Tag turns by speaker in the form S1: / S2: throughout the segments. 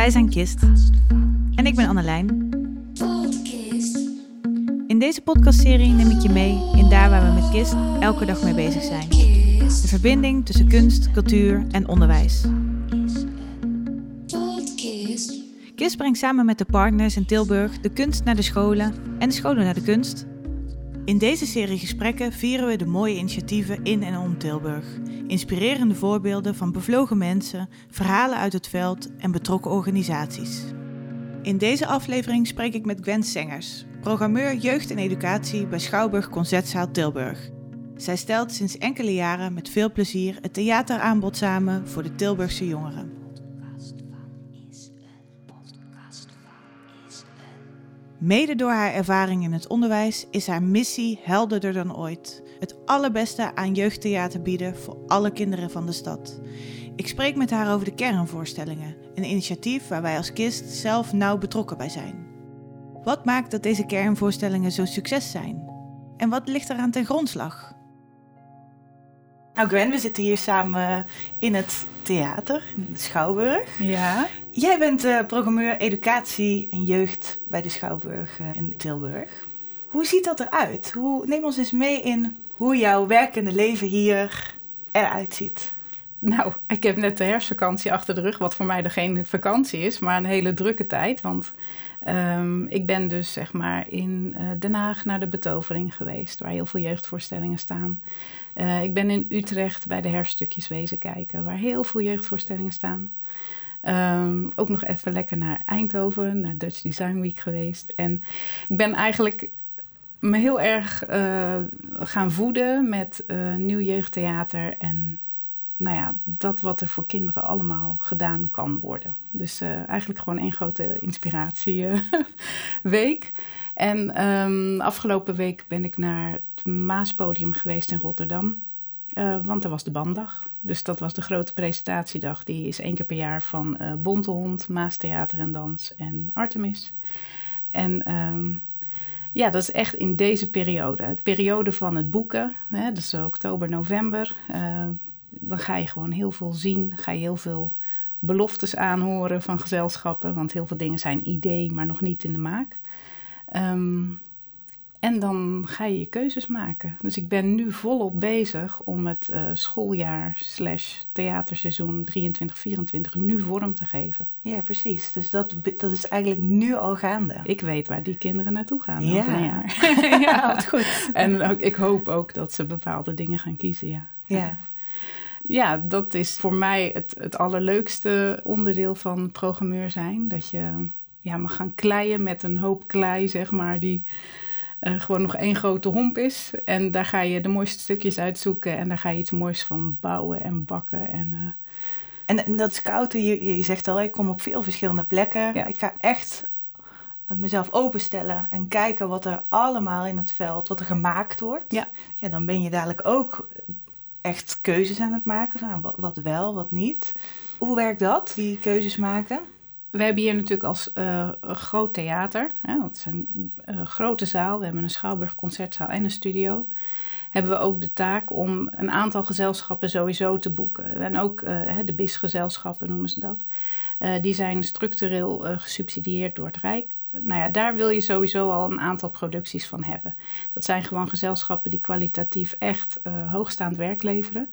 S1: Wij zijn Kist. En ik ben Annelijn. In deze podcastserie neem ik je mee in daar waar we met Kist elke dag mee bezig zijn. De verbinding tussen kunst, cultuur en onderwijs. KISS brengt samen met de partners in Tilburg de kunst naar de scholen en de scholen naar de kunst. In deze serie gesprekken vieren we de mooie initiatieven in en om Tilburg. Inspirerende voorbeelden van bevlogen mensen, verhalen uit het veld en betrokken organisaties. In deze aflevering spreek ik met Gwen Sengers, programmeur jeugd en educatie bij Schouwburg Concertzaal Tilburg. Zij stelt sinds enkele jaren met veel plezier het theateraanbod samen voor de Tilburgse jongeren. Mede door haar ervaring in het onderwijs is haar missie helderder dan ooit. Het allerbeste aan jeugdtheater bieden voor alle kinderen van de stad. Ik spreek met haar over de kernvoorstellingen, een initiatief waar wij als KIST zelf nauw betrokken bij zijn. Wat maakt dat deze kernvoorstellingen zo'n succes zijn? En wat ligt eraan ten grondslag? Nou Gwen, we zitten hier samen in het theater, in de Schouwburg.
S2: Ja.
S1: Jij bent uh, programmeur educatie en jeugd bij de Schouwburg uh, in Tilburg. Hoe ziet dat eruit? Hoe, neem ons eens mee in hoe jouw werkende leven hier eruit ziet.
S2: Nou, ik heb net de herfstvakantie achter de rug, wat voor mij er geen vakantie is, maar een hele drukke tijd. Want um, ik ben dus zeg maar in uh, Den Haag naar de betovering geweest, waar heel veel jeugdvoorstellingen staan. Ik ben in Utrecht bij de herststukjes wezen kijken, waar heel veel jeugdvoorstellingen staan. Um, ook nog even lekker naar Eindhoven, naar Dutch Design Week geweest. En ik ben eigenlijk me heel erg uh, gaan voeden met uh, nieuw jeugdtheater en nou ja, dat wat er voor kinderen allemaal gedaan kan worden. Dus uh, eigenlijk gewoon één grote inspiratieweek. en um, afgelopen week ben ik naar het Maaspodium geweest in Rotterdam. Want er was de banddag. Dus dat was de grote presentatiedag. Die is één keer per jaar van uh, Bontehond, Maastheater en Dans en Artemis. En um, ja, dat is echt in deze periode. De periode van het boeken, hè, is oktober, november. Uh, dan ga je gewoon heel veel zien, ga je heel veel beloftes aanhoren van gezelschappen. Want heel veel dingen zijn idee, maar nog niet in de maak. Um, en dan ga je je keuzes maken. Dus ik ben nu volop bezig om het uh, schooljaar slash theaterseizoen 23-24 nu vorm te geven.
S1: Ja, precies. Dus dat, dat is eigenlijk nu al gaande.
S2: Ik weet waar die kinderen naartoe gaan
S1: ja.
S2: over een jaar.
S1: ja, wat goed.
S2: En ook, ik hoop ook dat ze bepaalde dingen gaan kiezen, ja.
S1: Ja.
S2: Ja, dat is voor mij het, het allerleukste onderdeel van programmeur zijn. Dat je ja, mag gaan kleien met een hoop klei, zeg maar, die uh, gewoon nog één grote homp is. En daar ga je de mooiste stukjes uitzoeken en daar ga je iets moois van bouwen en bakken. En, uh...
S1: en, en, dat scouten, je, je zegt al, ik kom op veel verschillende plekken. Ja. Ik ga echt mezelf openstellen en kijken wat er allemaal in het veld, wat er gemaakt wordt.
S2: Ja.
S1: ja dan ben je dadelijk ook echt keuzes aan het maken. Wat, wat wel, wat niet. Hoe werkt dat, die keuzes maken?
S2: We hebben hier natuurlijk als uh, groot theater, hè, het is een uh, grote zaal, we hebben een schouwburg concertzaal en een studio. Hebben we ook de taak om een aantal gezelschappen sowieso te boeken. En ook uh, de BIS-gezelschappen noemen ze dat. die zijn structureel gesubsidieerd door het Rijk. Nou ja, daar wil je sowieso al een aantal producties van hebben. Dat zijn gewoon gezelschappen die kwalitatief echt hoogstaand werk leveren.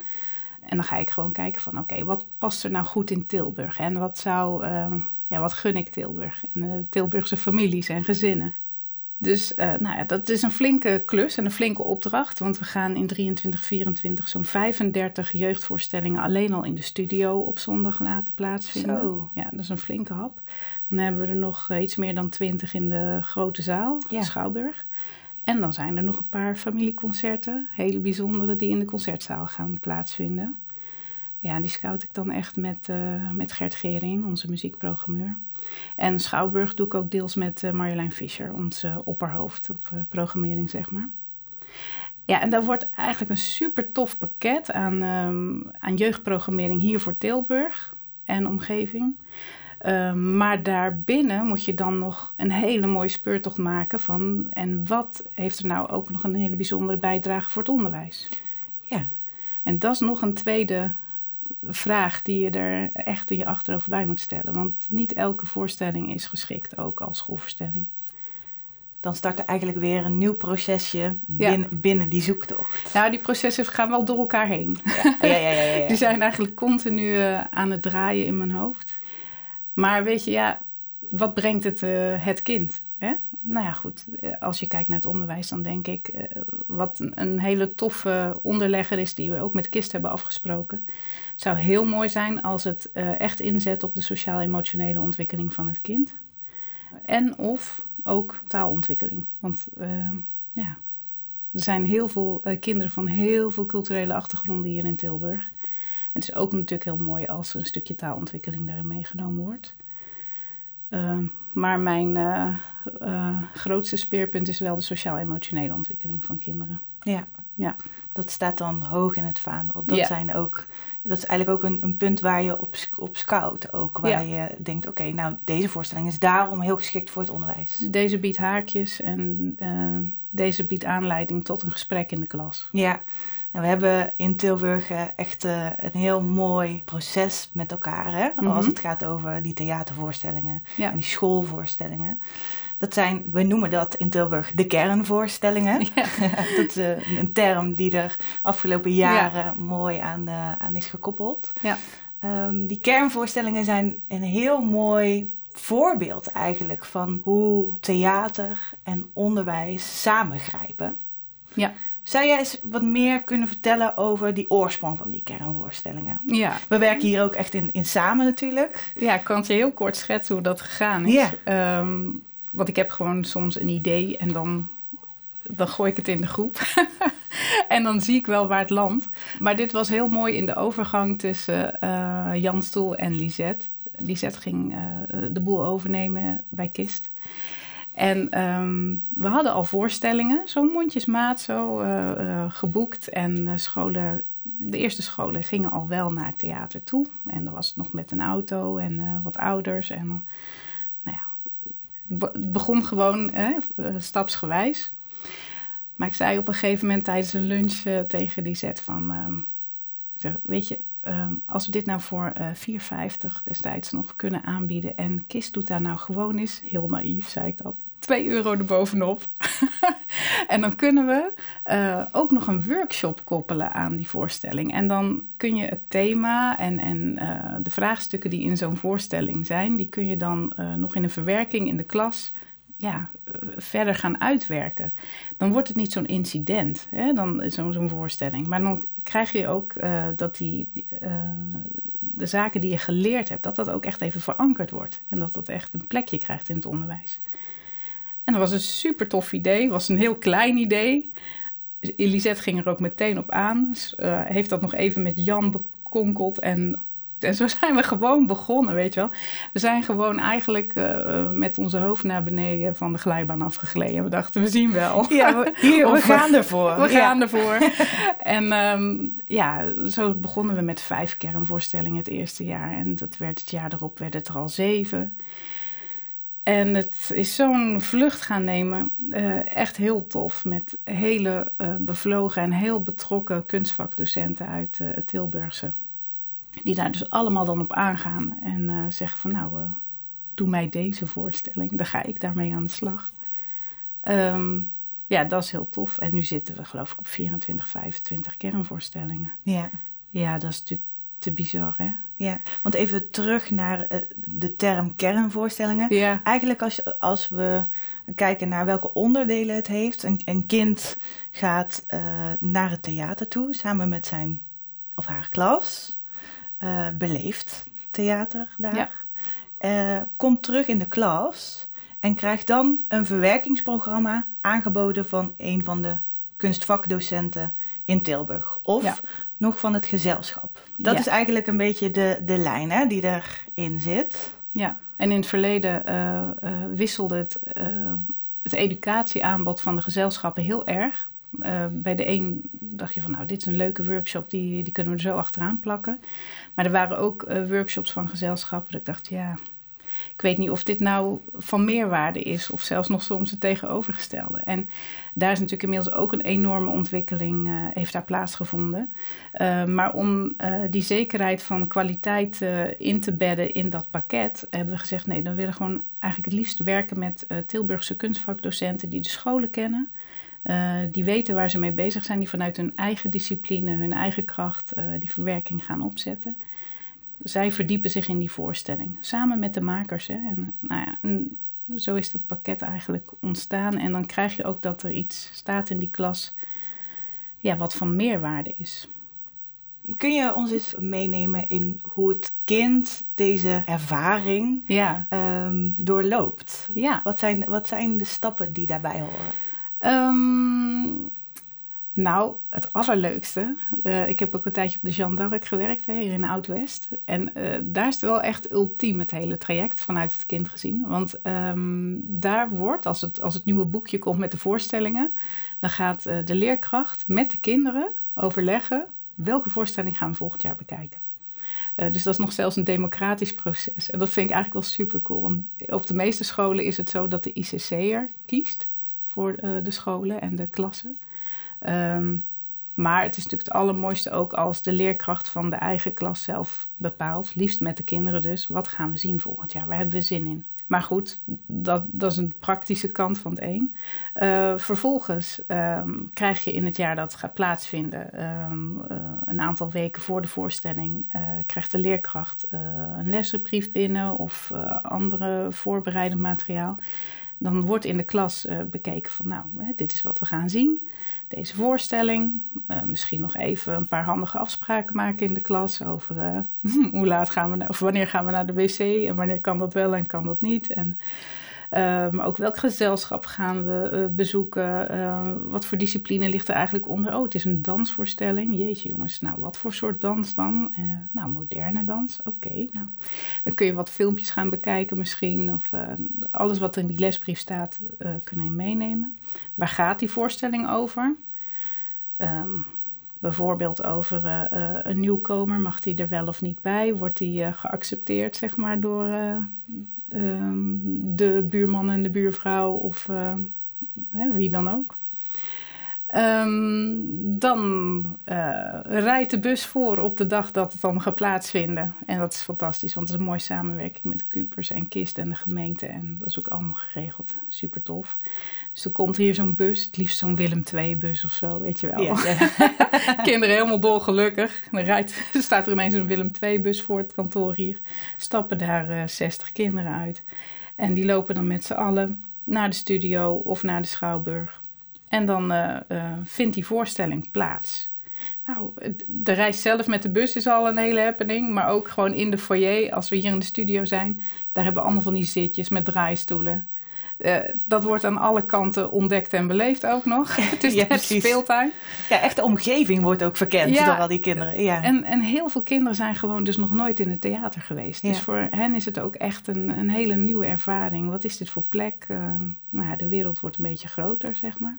S2: En dan ga ik gewoon kijken van oké, wat past er nou goed in Tilburg? En wat zou ja, wat gun ik Tilburg en de Tilburgse families en gezinnen. Dus uh, nou ja, dat is een flinke klus en een flinke opdracht. Want we gaan in 23, 24 zo'n 35 jeugdvoorstellingen alleen al in de studio op zondag laten plaatsvinden.
S1: Zo.
S2: Ja, dat is een flinke hap. Dan hebben we er nog iets meer dan 20 in de grote zaal,
S1: ja.
S2: Schouwburg. En dan zijn er nog een paar familieconcerten, hele bijzondere, die in de concertzaal gaan plaatsvinden. Ja, die scout ik dan echt met, uh, met Gert Gering, onze muziekprogrammeur. En Schouwburg doe ik ook deels met uh, Marjolein Fischer, onze opperhoofd op uh, programmering, zeg maar. Ja, en daar wordt eigenlijk een super tof pakket aan, um, aan jeugdprogrammering hier voor Tilburg en omgeving. Uh, maar daarbinnen moet je dan nog een hele mooie speurtocht maken van... en wat heeft er nou ook nog een hele bijzondere bijdrage voor het onderwijs?
S1: Ja.
S2: En dat is nog een tweede vraag die je er echt in je achterover bij moet stellen. Want niet elke voorstelling is geschikt, ook als schoolvoorstelling.
S1: Dan start er eigenlijk weer een nieuw procesje binnen, binnen die zoektocht.
S2: Nou, die processen gaan wel door elkaar heen. Ja. Ja, ja, ja, die zijn eigenlijk continu uh, aan het draaien in mijn hoofd. Maar weet je, ja, wat brengt het uh, het kind? Hè? Nou ja, goed. Eh, als je kijkt naar het onderwijs, dan denk ik... Uh, wat een hele toffe onderlegger is... die we ook met KIST hebben afgesproken... Zou heel mooi zijn als het uh, echt inzet op de sociaal-emotionele ontwikkeling van het kind. En of ook taalontwikkeling. Want ja, er zijn heel veel kinderen van heel veel culturele achtergronden hier in Tilburg. En het is ook natuurlijk heel mooi als een stukje taalontwikkeling daarin meegenomen wordt. Uh, maar mijn grootste speerpunt is wel de sociaal-emotionele ontwikkeling van kinderen.
S1: Ja. ja, dat staat dan hoog in het vaandel. Dat, zijn ook, dat is eigenlijk ook een, een punt waar je op, op scout ook. Waar je denkt, oké, nou deze voorstelling is daarom heel geschikt voor het onderwijs.
S2: Deze biedt haakjes en uh, deze biedt aanleiding tot een gesprek in de klas.
S1: Ja, nou, we hebben in Tilburg uh, echt uh, een heel mooi proces met elkaar. Hè? Mm -hmm. Als het gaat over die theatervoorstellingen ja. en die schoolvoorstellingen. Dat zijn, we noemen dat in Tilburg de kernvoorstellingen. Ja. dat is uh, een term die er afgelopen jaren ja. mooi aan, aan is gekoppeld. Ja. Um, die kernvoorstellingen zijn een heel mooi voorbeeld eigenlijk van hoe theater en onderwijs samengrijpen. Ja. Zou jij eens wat meer kunnen vertellen over die oorsprong van die kernvoorstellingen? Ja. We werken hier ook echt in, in samen natuurlijk.
S2: Ja, ik kan het je heel kort schetsen hoe dat gegaan is. Ja. Um, want ik heb gewoon soms een idee en dan, dan gooi ik het in de groep. en dan zie ik wel waar het landt. Maar dit was heel mooi in de overgang tussen uh, Jan Stoel en Lisette. Lisette ging uh, de boel overnemen bij Kist. En um, we hadden al voorstellingen, zo'n mondjesmaat, zo uh, geboekt. En scholen, de eerste scholen gingen al wel naar het theater toe. En dan was het nog met een auto en wat ouders. En dan, het begon gewoon stapsgewijs. Maar ik zei op een gegeven moment tijdens een lunch tegen die zet van... Um, weet je, um, als we dit nou voor uh, 4,50 destijds nog kunnen aanbieden en Kist doet daar nou gewoon is, heel naïef zei ik dat, 2 euro erbovenop. en dan kunnen we uh, ook nog een workshop koppelen aan die voorstelling. En dan kun je het thema en, en uh, de vraagstukken die in zo'n voorstelling zijn, die kun je dan nog in een verwerking in de klas ja, verder gaan uitwerken. Dan wordt het niet zo'n incident, hè, dan zo'n zo'n voorstelling. Maar dan krijg je ook dat die, de zaken die je geleerd hebt, dat dat ook echt even verankerd wordt. En dat dat echt een plekje krijgt in het onderwijs. En dat was een super tof idee. was een heel klein idee. Elisette ging er ook meteen op aan. Heeft dat nog even met Jan bekonkeld. En, en zo zijn we gewoon begonnen, weet je wel. We zijn gewoon eigenlijk uh, met onze hoofd naar beneden van de glijbaan afgegleden. We dachten, we zien wel.
S1: Ja, we, hier, we gaan ervoor.
S2: We gaan ervoor. en um, ja, zo begonnen we met vijf kernvoorstellingen het eerste jaar. En dat werd het jaar erop werd het er al zeven. En het is zo'n vlucht gaan nemen. Uh, echt heel tof. Met hele uh, bevlogen en heel betrokken kunstvakdocenten uit het Tilburgse. Die daar dus allemaal dan op aangaan. En zeggen van nou, doe mij deze voorstelling. Dan ga ik daarmee aan de slag. Um, ja, dat is heel tof. En nu zitten we geloof ik op 24, 25 kernvoorstellingen. Ja. Ja, dat is natuurlijk te bizar, hè?
S1: Ja, want even terug naar uh, de term kernvoorstellingen. Ja. Eigenlijk als, als we kijken naar welke onderdelen het heeft. Een, een kind gaat naar het theater toe samen met zijn of haar klas. Uh, beleeft theater daar. Ja. komt terug in de klas en krijgt dan een verwerkingsprogramma aangeboden van een van de kunstvakdocenten in Tilburg. Of ja nog van het gezelschap. Dat is eigenlijk een beetje de, de lijn hè, die erin zit.
S2: Ja, en in het verleden uh, uh, wisselde het, het educatieaanbod van de gezelschappen heel erg. Bij de een dacht je van, nou, dit is een leuke workshop, die, die kunnen we er zo achteraan plakken. Maar er waren ook workshops van gezelschappen dat ik dacht, ja, ik weet niet of dit nou van meerwaarde is of zelfs nog soms het tegenovergestelde. En daar is natuurlijk inmiddels ook een enorme ontwikkeling uh, heeft daar plaatsgevonden. Uh, maar om die zekerheid van kwaliteit in te bedden in dat pakket, hebben we gezegd: nee, dan willen we gewoon eigenlijk het liefst werken met Tilburgse kunstvakdocenten die de scholen kennen. Die weten waar ze mee bezig zijn, die vanuit hun eigen discipline, hun eigen kracht die verwerking gaan opzetten zij verdiepen zich in die voorstelling. Samen met de makers. Hè. En, nou ja, en zo is dat pakket eigenlijk ontstaan. En dan krijg je ook dat er iets staat in die klas ja, wat van meerwaarde is.
S1: Kun je ons eens meenemen in hoe het kind deze ervaring ja. um, doorloopt? Ja. Wat, zijn, wat zijn de stappen die daarbij horen?
S2: Um, nou, het allerleukste. Uh, ik heb ook een tijdje op de Jeanne d'Arc gewerkt, hè, hier in Oud-West. En uh, daar is het wel echt ultiem het hele traject vanuit het kind gezien. Want um, daar wordt, als het, als het nieuwe boekje komt met de voorstellingen, dan gaat uh, de leerkracht met de kinderen overleggen welke voorstelling gaan we volgend jaar bekijken. dus dat is nog zelfs een democratisch proces. En dat vind ik eigenlijk wel super cool. Want op de meeste scholen is het zo dat de ICC'er kiest voor de scholen en de klassen. Um, maar het is natuurlijk het allermooiste ook als de leerkracht van de eigen klas zelf bepaalt. Liefst met de kinderen dus. Wat gaan we zien volgend jaar? Waar hebben we zin in? Maar goed, dat, dat is een praktische kant van het een. Uh, vervolgens um, krijg je in het jaar dat gaat plaatsvinden, um, uh, een aantal weken voor de voorstelling, krijgt de leerkracht een lessenbrief binnen of andere voorbereidend materiaal. Dan wordt in de klas bekeken van, nou, hè, dit is wat we gaan zien deze voorstelling. Uh, misschien nog even een paar handige afspraken maken in de klas over uh, hoe laat gaan we, naar, of wanneer gaan we naar de wc en wanneer kan dat wel en kan dat niet. En, maar ook welk gezelschap gaan we bezoeken? wat voor discipline ligt er eigenlijk onder? Oh, het is een dansvoorstelling. Jeetje jongens, nou wat voor soort dans dan? nou, moderne dans. Oké, nou. Dan kun je wat filmpjes gaan bekijken misschien. Of alles wat in die lesbrief staat, kunnen je meenemen. Waar gaat die voorstelling over? Um, bijvoorbeeld over een nieuwkomer, mag die er wel of niet bij? Wordt die geaccepteerd, zeg maar, door de buurman en de buurvrouw of hè, wie dan ook? Um, dan rijdt de bus voor op de dag dat het dan gaat plaatsvinden. En dat is fantastisch, want het is een mooie samenwerking met Cupers en Kist en de gemeente. En dat is ook allemaal geregeld. Super tof. Dus er komt hier zo'n bus, het liefst zo'n Willem II-bus of zo, weet je wel. Kinderen helemaal dolgelukkig. Dan rijdt, staat er ineens een Willem II-bus voor het kantoor hier. Stappen daar uh, eh, 60 kinderen uit. En die lopen dan met z'n allen naar de studio of naar de Schouwburg. En dan uh, uh, vindt die voorstelling plaats. Nou, de reis zelf met de bus is al een hele happening. Maar ook gewoon in de foyer, als we hier in de studio zijn. Daar hebben we allemaal van die zitjes met draaistoelen. Uh, dat wordt aan alle kanten ontdekt en beleefd ook nog. Het is ja, net speeltuin.
S1: Ja, echt de omgeving wordt ook verkend door al die kinderen. Ja.
S2: En, en heel veel kinderen zijn gewoon dus nog nooit in het theater geweest. Dus voor hen is het ook echt een, een hele nieuwe ervaring. Wat is dit voor plek? Uh, nou, de wereld wordt een beetje groter, zeg maar.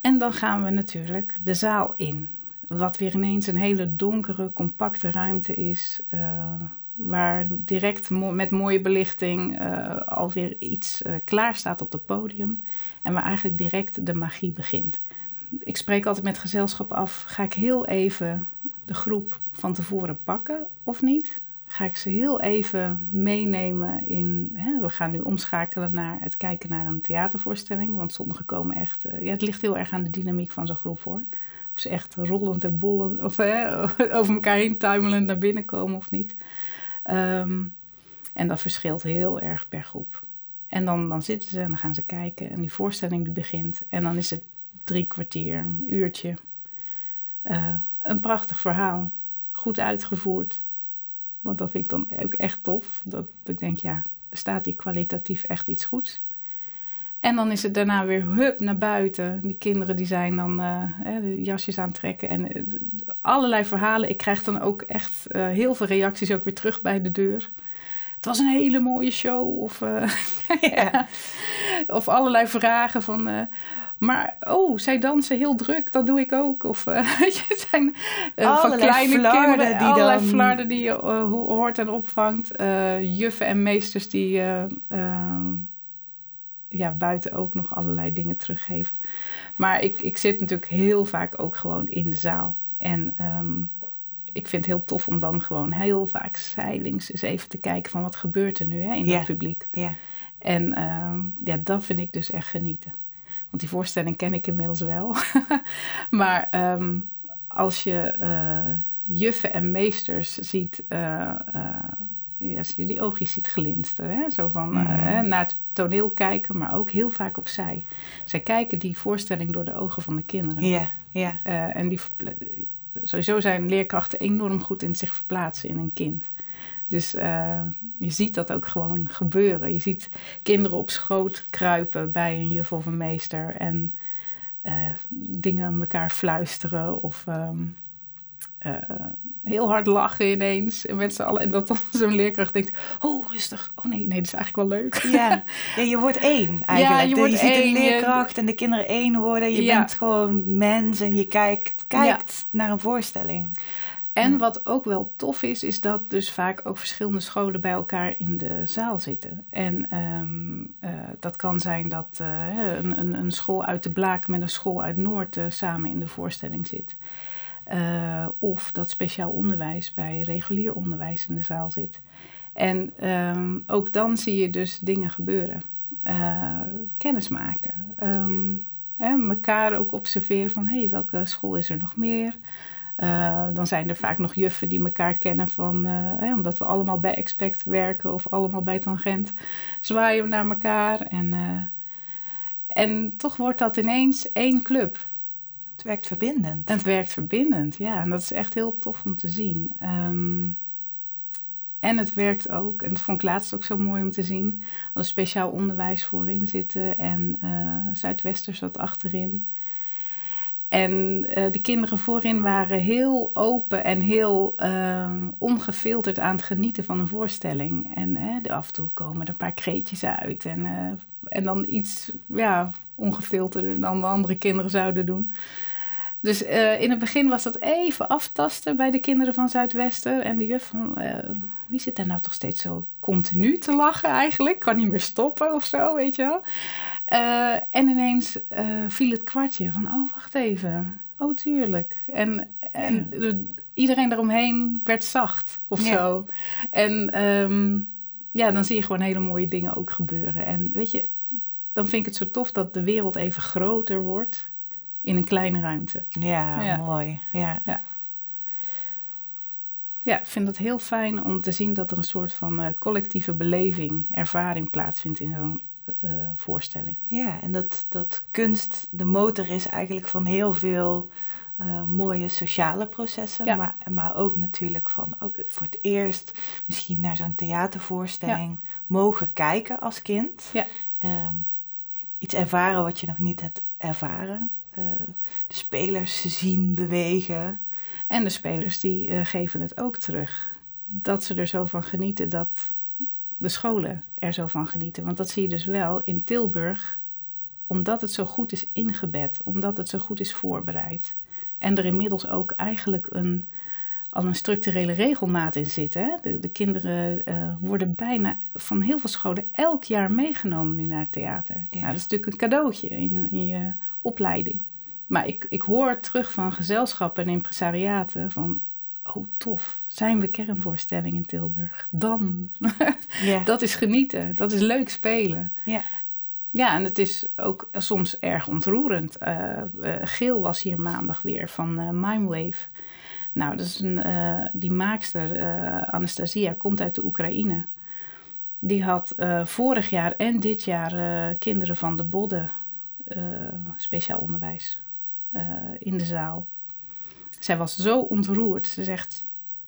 S2: En dan gaan we natuurlijk de zaal in. Wat weer ineens een hele donkere, compacte ruimte is. Uh, waar direct met mooie belichting uh, alweer iets uh, klaar staat op het podium. En waar eigenlijk direct de magie begint. Ik spreek altijd met gezelschap af: ga ik heel even de groep van tevoren pakken of niet? Ga ik ze heel even meenemen in. Hè, we gaan nu omschakelen naar het kijken naar een theatervoorstelling. Want sommigen komen echt. Uh, ja, het ligt heel erg aan de dynamiek van zo'n groep hoor. Of ze echt rollend en bollend. of over elkaar heen tuimelend naar binnen komen of niet. Um, en dat verschilt heel erg per groep. En dan, dan zitten ze en dan gaan ze kijken en die voorstelling die begint. En dan is het drie kwartier, een uurtje. Uh, een prachtig verhaal. Goed uitgevoerd. Want dat vind ik dan ook echt tof. Dat, dat ik denk, ja, er staat hier kwalitatief echt iets goeds. En dan is het daarna weer hup naar buiten. Die kinderen die zijn dan uh, de jasjes aantrekken en uh, allerlei verhalen. Ik krijg dan ook echt uh, heel veel reacties ook weer terug bij de deur. Het was een hele mooie show. Of, ja. of allerlei vragen van... Maar, oh, zij dansen heel druk, dat doe ik ook. Of uh, het zijn
S1: uh, van kleine kinderen. Die
S2: allerlei
S1: dan...
S2: flarden die je uh, hoort en opvangt. juffen en meesters die ehm, ja, buiten ook nog allerlei dingen teruggeven. Maar ik, ik zit natuurlijk heel vaak ook gewoon in de zaal. En um, ik vind het heel tof om dan gewoon heel vaak zijlings eens even te kijken van wat gebeurt er nu hè, in het publiek.
S1: Ja.
S2: En uh, ja, dat vind ik dus echt genieten. Want die voorstelling ken ik inmiddels wel. maar um, als je uh, juffen en meesters ziet, uh, ja, als je die oogjes ziet glinsteren. Hè? Zo van mm. naar het toneel kijken, maar ook heel vaak opzij. Zij kijken die voorstelling door de ogen van de kinderen.
S1: Ja, ja.
S2: en die sowieso zijn leerkrachten enorm goed in zich verplaatsen in een kind. Dus uh, je ziet dat ook gewoon gebeuren. Je ziet kinderen op schoot kruipen bij een juf of een meester en uh, dingen aan elkaar fluisteren of um, uh, heel hard lachen ineens. En, met allen, en dat dan zo'n leerkracht denkt: Oh, rustig. Oh nee, nee, dat is eigenlijk wel leuk.
S1: Ja, ja je wordt één eigenlijk. Ja, je, wordt je ziet de leerkracht en de kinderen één worden. Je ja. bent gewoon mens en je kijkt, kijkt naar een voorstelling.
S2: En wat ook wel tof is, is dat dus vaak ook verschillende scholen bij elkaar in de zaal zitten. En um, uh, dat kan zijn dat uh, een, een, een, school uit de Blaak met een school uit Noord uh, samen in de voorstelling zit. Of dat speciaal onderwijs bij regulier onderwijs in de zaal zit. En um, ook dan zie je dus dingen gebeuren. Kennis maken. Um, hè, elkaar ook observeren van hé, hey, welke school is er nog meer? Uh, dan zijn er vaak nog juffen die elkaar kennen van, hè, omdat we allemaal bij Expect werken of allemaal bij Tangent, zwaaien we naar elkaar. En, en toch wordt dat ineens één club.
S1: Het werkt verbindend.
S2: Het werkt verbindend, ja. En dat is echt heel tof om te zien. Um, en het werkt ook, en dat vond ik laatst ook zo mooi om te zien, als speciaal onderwijs voorin zitten en uh, Zuidwester zat achterin. En uh, de kinderen voorin waren heel open en heel uh, ongefilterd aan het genieten van een voorstelling. En af en toe komen er een paar kreetjes uit en, en dan iets ja, ongefilterder dan de andere kinderen zouden doen. Dus uh, in het begin was dat even aftasten bij de kinderen van Zuidwester. En de juf van, wie zit daar nou toch steeds zo continu te lachen eigenlijk? Kan niet meer stoppen of zo, weet je wel. Uh, en ineens viel het kwartje van, oh, wacht even. Oh, tuurlijk. En, en ja. iedereen daaromheen werd zacht of ja. zo. En um, ja, dan zie je gewoon hele mooie dingen ook gebeuren. En weet je, dan vind ik het zo tof dat de wereld even groter wordt in een kleine ruimte.
S1: Ja, ja. mooi. Ja.
S2: ja. Ja, ik vind het heel fijn om te zien dat er een soort van uh, collectieve beleving, ervaring plaatsvindt in zo'n uh, voorstelling.
S1: Ja, en dat, dat kunst de motor is eigenlijk van heel veel uh, mooie sociale processen, ja. maar, maar ook natuurlijk van ook voor het eerst misschien naar zo'n theatervoorstelling ja. mogen kijken als kind.
S2: Ja.
S1: Um, iets ervaren wat je nog niet hebt ervaren. Uh, de spelers zien bewegen.
S2: En de spelers die uh, geven het ook terug. Dat ze er zo van genieten dat de scholen er zo van genieten. Want dat zie je dus wel in Tilburg, omdat het zo goed is ingebed, omdat het zo goed is voorbereid. En er inmiddels ook eigenlijk een, al een structurele regelmaat in zit. Hè? De, de kinderen uh, worden bijna van heel veel scholen elk jaar meegenomen nu naar het theater. Ja. Nou, dat is natuurlijk een cadeautje in, in je opleiding. Maar ik, ik hoor terug van gezelschappen en impresariaten van... oh tof, zijn we kernvoorstelling in Tilburg? Dan.
S1: Ja.
S2: dat is genieten, dat is leuk spelen.
S1: Ja.
S2: Ja, en het is ook soms erg ontroerend. Uh, uh, Geel was hier maandag weer van uh, Mindwave. Nou, dat is een, die maakster, Anastasia, komt uit de Oekraïne. Die had vorig jaar en dit jaar kinderen van de Bodden speciaal onderwijs in de zaal. Zij was zo ontroerd. Ze zegt: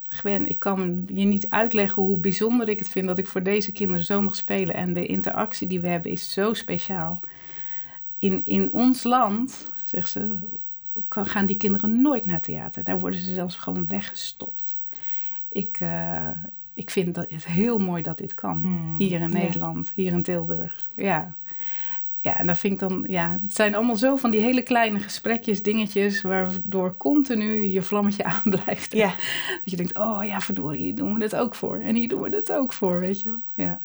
S2: Gwen, ik kan je niet uitleggen hoe bijzonder ik het vind dat ik voor deze kinderen zo mag spelen. En de interactie die we hebben is zo speciaal. In, in ons land, zegt ze, gaan die kinderen nooit naar theater. Daar worden ze zelfs gewoon weggestopt. Ik, uh, ik vind dat het heel mooi dat dit kan.
S1: Hmm,
S2: hier in
S1: ja.
S2: Nederland, hier in Tilburg. Ja. Ja, en dat vind ik dan, ja, het zijn allemaal zo van die hele kleine gesprekjes, dingetjes, waardoor continu je vlammetje aanblijft.
S1: Ja.
S2: Dat je denkt, oh ja, verdorie, hier doen we het ook voor. En hier doen we het ook voor, weet je wel. Ja.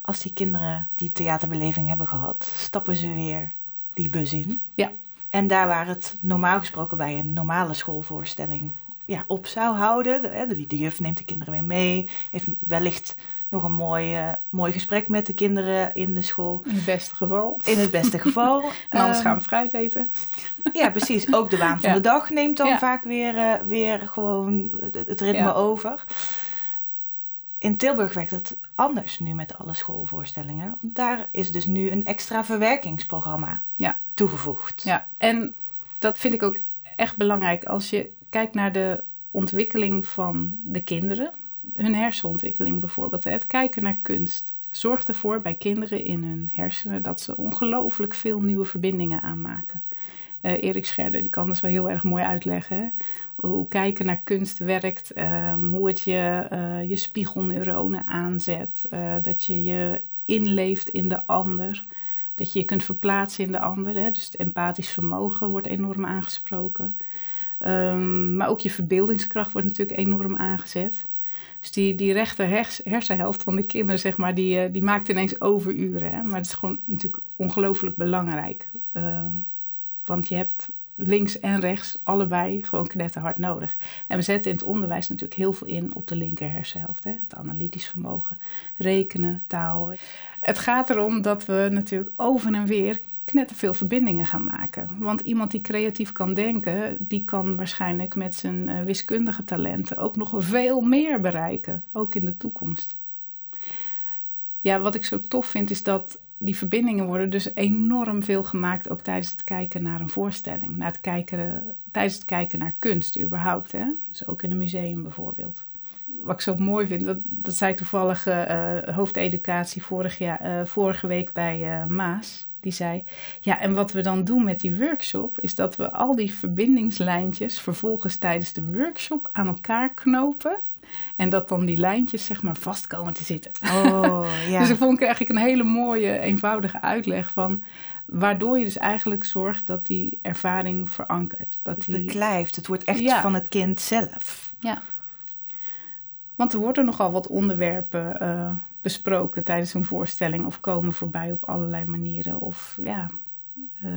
S1: Als die kinderen die theaterbeleving hebben gehad, stappen ze weer die bus in.
S2: Ja.
S1: En daar waar het normaal gesproken bij een normale schoolvoorstelling ja, op zou houden. De, de, de juf neemt de kinderen weer mee. Heeft wellicht nog een mooi, uh, mooi gesprek met de kinderen in de school.
S2: In het beste geval.
S1: In het beste geval.
S2: en anders um, gaan we fruit eten.
S1: ja, precies. Ook de waan van ja. de dag neemt dan ja. vaak weer, uh, weer gewoon het ritme ja. over. In Tilburg werkt dat anders nu met alle schoolvoorstellingen. Want daar is dus nu een extra verwerkingsprogramma toegevoegd.
S2: Ja, en dat vind ik ook echt belangrijk. Als je kijkt naar de ontwikkeling van de kinderen, hun hersenontwikkeling bijvoorbeeld, het kijken naar kunst, zorgt ervoor bij kinderen in hun hersenen dat ze ongelooflijk veel nieuwe verbindingen aanmaken. Uh, Erik Scherder die kan dat wel heel erg mooi uitleggen. Hoe kijken naar kunst werkt, um, hoe het je, uh, je spiegelneuronen aanzet, uh, dat je je inleeft in de ander, dat je je kunt verplaatsen in de ander. Hè? Dus het empathisch vermogen wordt enorm aangesproken. Um, maar ook je verbeeldingskracht wordt natuurlijk enorm aangezet. Dus die, die rechter hers, hersenhelft van de kinderen, zeg maar, die, die maakt ineens overuren. Hè? Maar het is gewoon natuurlijk ongelooflijk belangrijk. Uh, want je hebt links en rechts allebei gewoon knetterhard nodig. En we zetten in het onderwijs natuurlijk heel veel in op de linker hersenhelft. Hè? Het analytisch vermogen, rekenen, taal. Het gaat erom dat we natuurlijk over en weer knetterveel verbindingen gaan maken. Want iemand die creatief kan denken, die kan waarschijnlijk met zijn uh, wiskundige talenten ook nog veel meer bereiken, ook in de toekomst. Ja, wat ik zo tof vind is dat die verbindingen worden dus enorm veel gemaakt, ook tijdens het kijken naar een voorstelling. Naar het kijken, tijdens het kijken naar kunst überhaupt. Hè? Dus ook in een museum bijvoorbeeld. Wat ik zo mooi vind, dat, dat zei toevallig uh, hoofdeducatie vorig jaar, vorige week bij Maas. Die zei, ja, en wat we dan doen met die workshop... is dat we al die verbindingslijntjes vervolgens tijdens de workshop aan elkaar knopen... En dat dan die lijntjes zeg maar vast komen te zitten.
S1: Oh, ja.
S2: dus ik vond ik eigenlijk een hele mooie, eenvoudige uitleg van... waardoor je dus eigenlijk zorgt dat die ervaring verankert. Dat
S1: het
S2: die...
S1: beklijft, het wordt echt ja. van het kind zelf.
S2: Ja. Want er worden nogal wat onderwerpen uh, besproken tijdens een voorstelling... of komen voorbij op allerlei manieren. Of ja... Uh,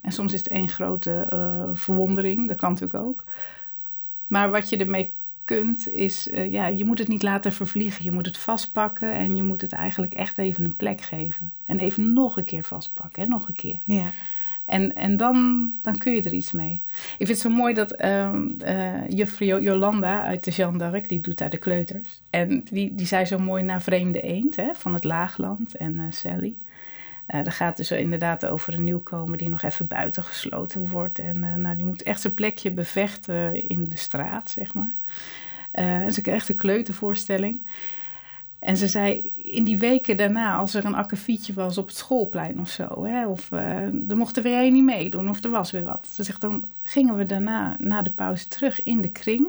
S2: en soms is het één grote uh, verwondering, dat kan natuurlijk ook. Maar wat je ermee kunt, is uh, ja, je moet het niet laten vervliegen. Je moet het vastpakken en je moet het eigenlijk echt even een plek geven. En even nog een keer vastpakken, nog een keer.
S1: Ja.
S2: En, en dan, dan kun je er iets mee. Ik vind het zo mooi dat uh, uh, juffrouw Jolanda uit de Jeanne d'Arc, die doet daar de kleuters. En die, die zei zo mooi naar Vreemde Eend hè, van het Laagland en uh, Sally. Uh, dat gaat dus inderdaad over een nieuwkomer die nog even buiten gesloten wordt. En nou, die moet echt zijn plekje bevechten in de straat, zeg maar. Uh, en ze kreeg een kleutervoorstelling. En ze zei, in die weken daarna, als er een akkefietje was op het schoolplein of zo, hè, of er mocht er weer een niet meedoen, of er was weer wat. Ze zegt, dan gingen we daarna, na de pauze, terug in de kring.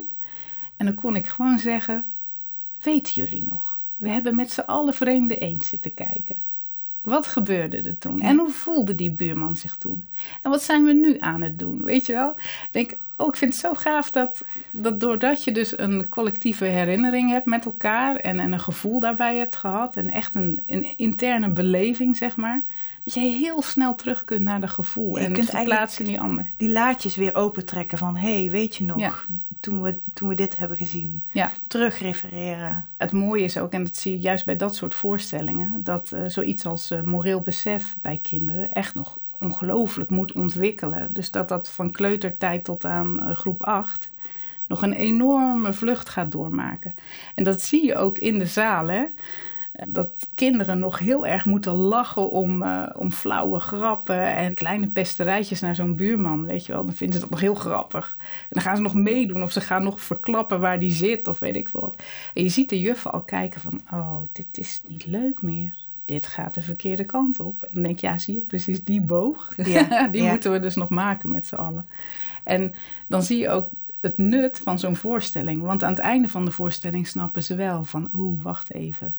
S2: En dan kon ik gewoon zeggen, weten jullie nog? We hebben met z'n allen vreemde eend zitten kijken. Wat gebeurde er toen? En hoe voelde die buurman zich toen? En wat zijn we nu aan het doen? Weet je wel? Ik denk, oh, ik vind het zo gaaf dat, dat doordat je dus een collectieve herinnering hebt met elkaar en, en een gevoel daarbij hebt gehad en echt een, een interne beleving, zeg maar, dat je heel snel terug kunt naar dat gevoel en
S1: kunt
S2: verplaatsen in die ander.
S1: Die laadjes weer opentrekken van, hé, hey, weet je nog, ja. toen, we, toen we dit hebben gezien,
S2: ja.
S1: terugrefereren.
S2: Het mooie is ook, en dat zie je juist bij dat soort voorstellingen, dat uh, zoiets als uh, moreel besef bij kinderen echt nog ongelooflijk moet ontwikkelen. Dus dat dat van kleutertijd tot aan uh, groep 8 nog een enorme vlucht gaat doormaken. En dat zie je ook in de zaal, hè. Dat kinderen nog heel erg moeten lachen om, uh, om flauwe grappen en kleine pesterijtjes naar zo'n buurman, weet je wel. Dan vinden ze dat nog heel grappig. En dan gaan ze nog meedoen of ze gaan nog verklappen waar die zit of weet ik wat. En je ziet de juffen al kijken van, oh, dit is niet leuk meer dit gaat de verkeerde kant op. En dan denk je, ja, zie je, precies die boog, ja, die ja. moeten we dus nog maken met z'n allen. En dan zie je ook het nut van zo'n voorstelling. Want aan het einde van de voorstelling snappen ze wel van, oeh, wacht even,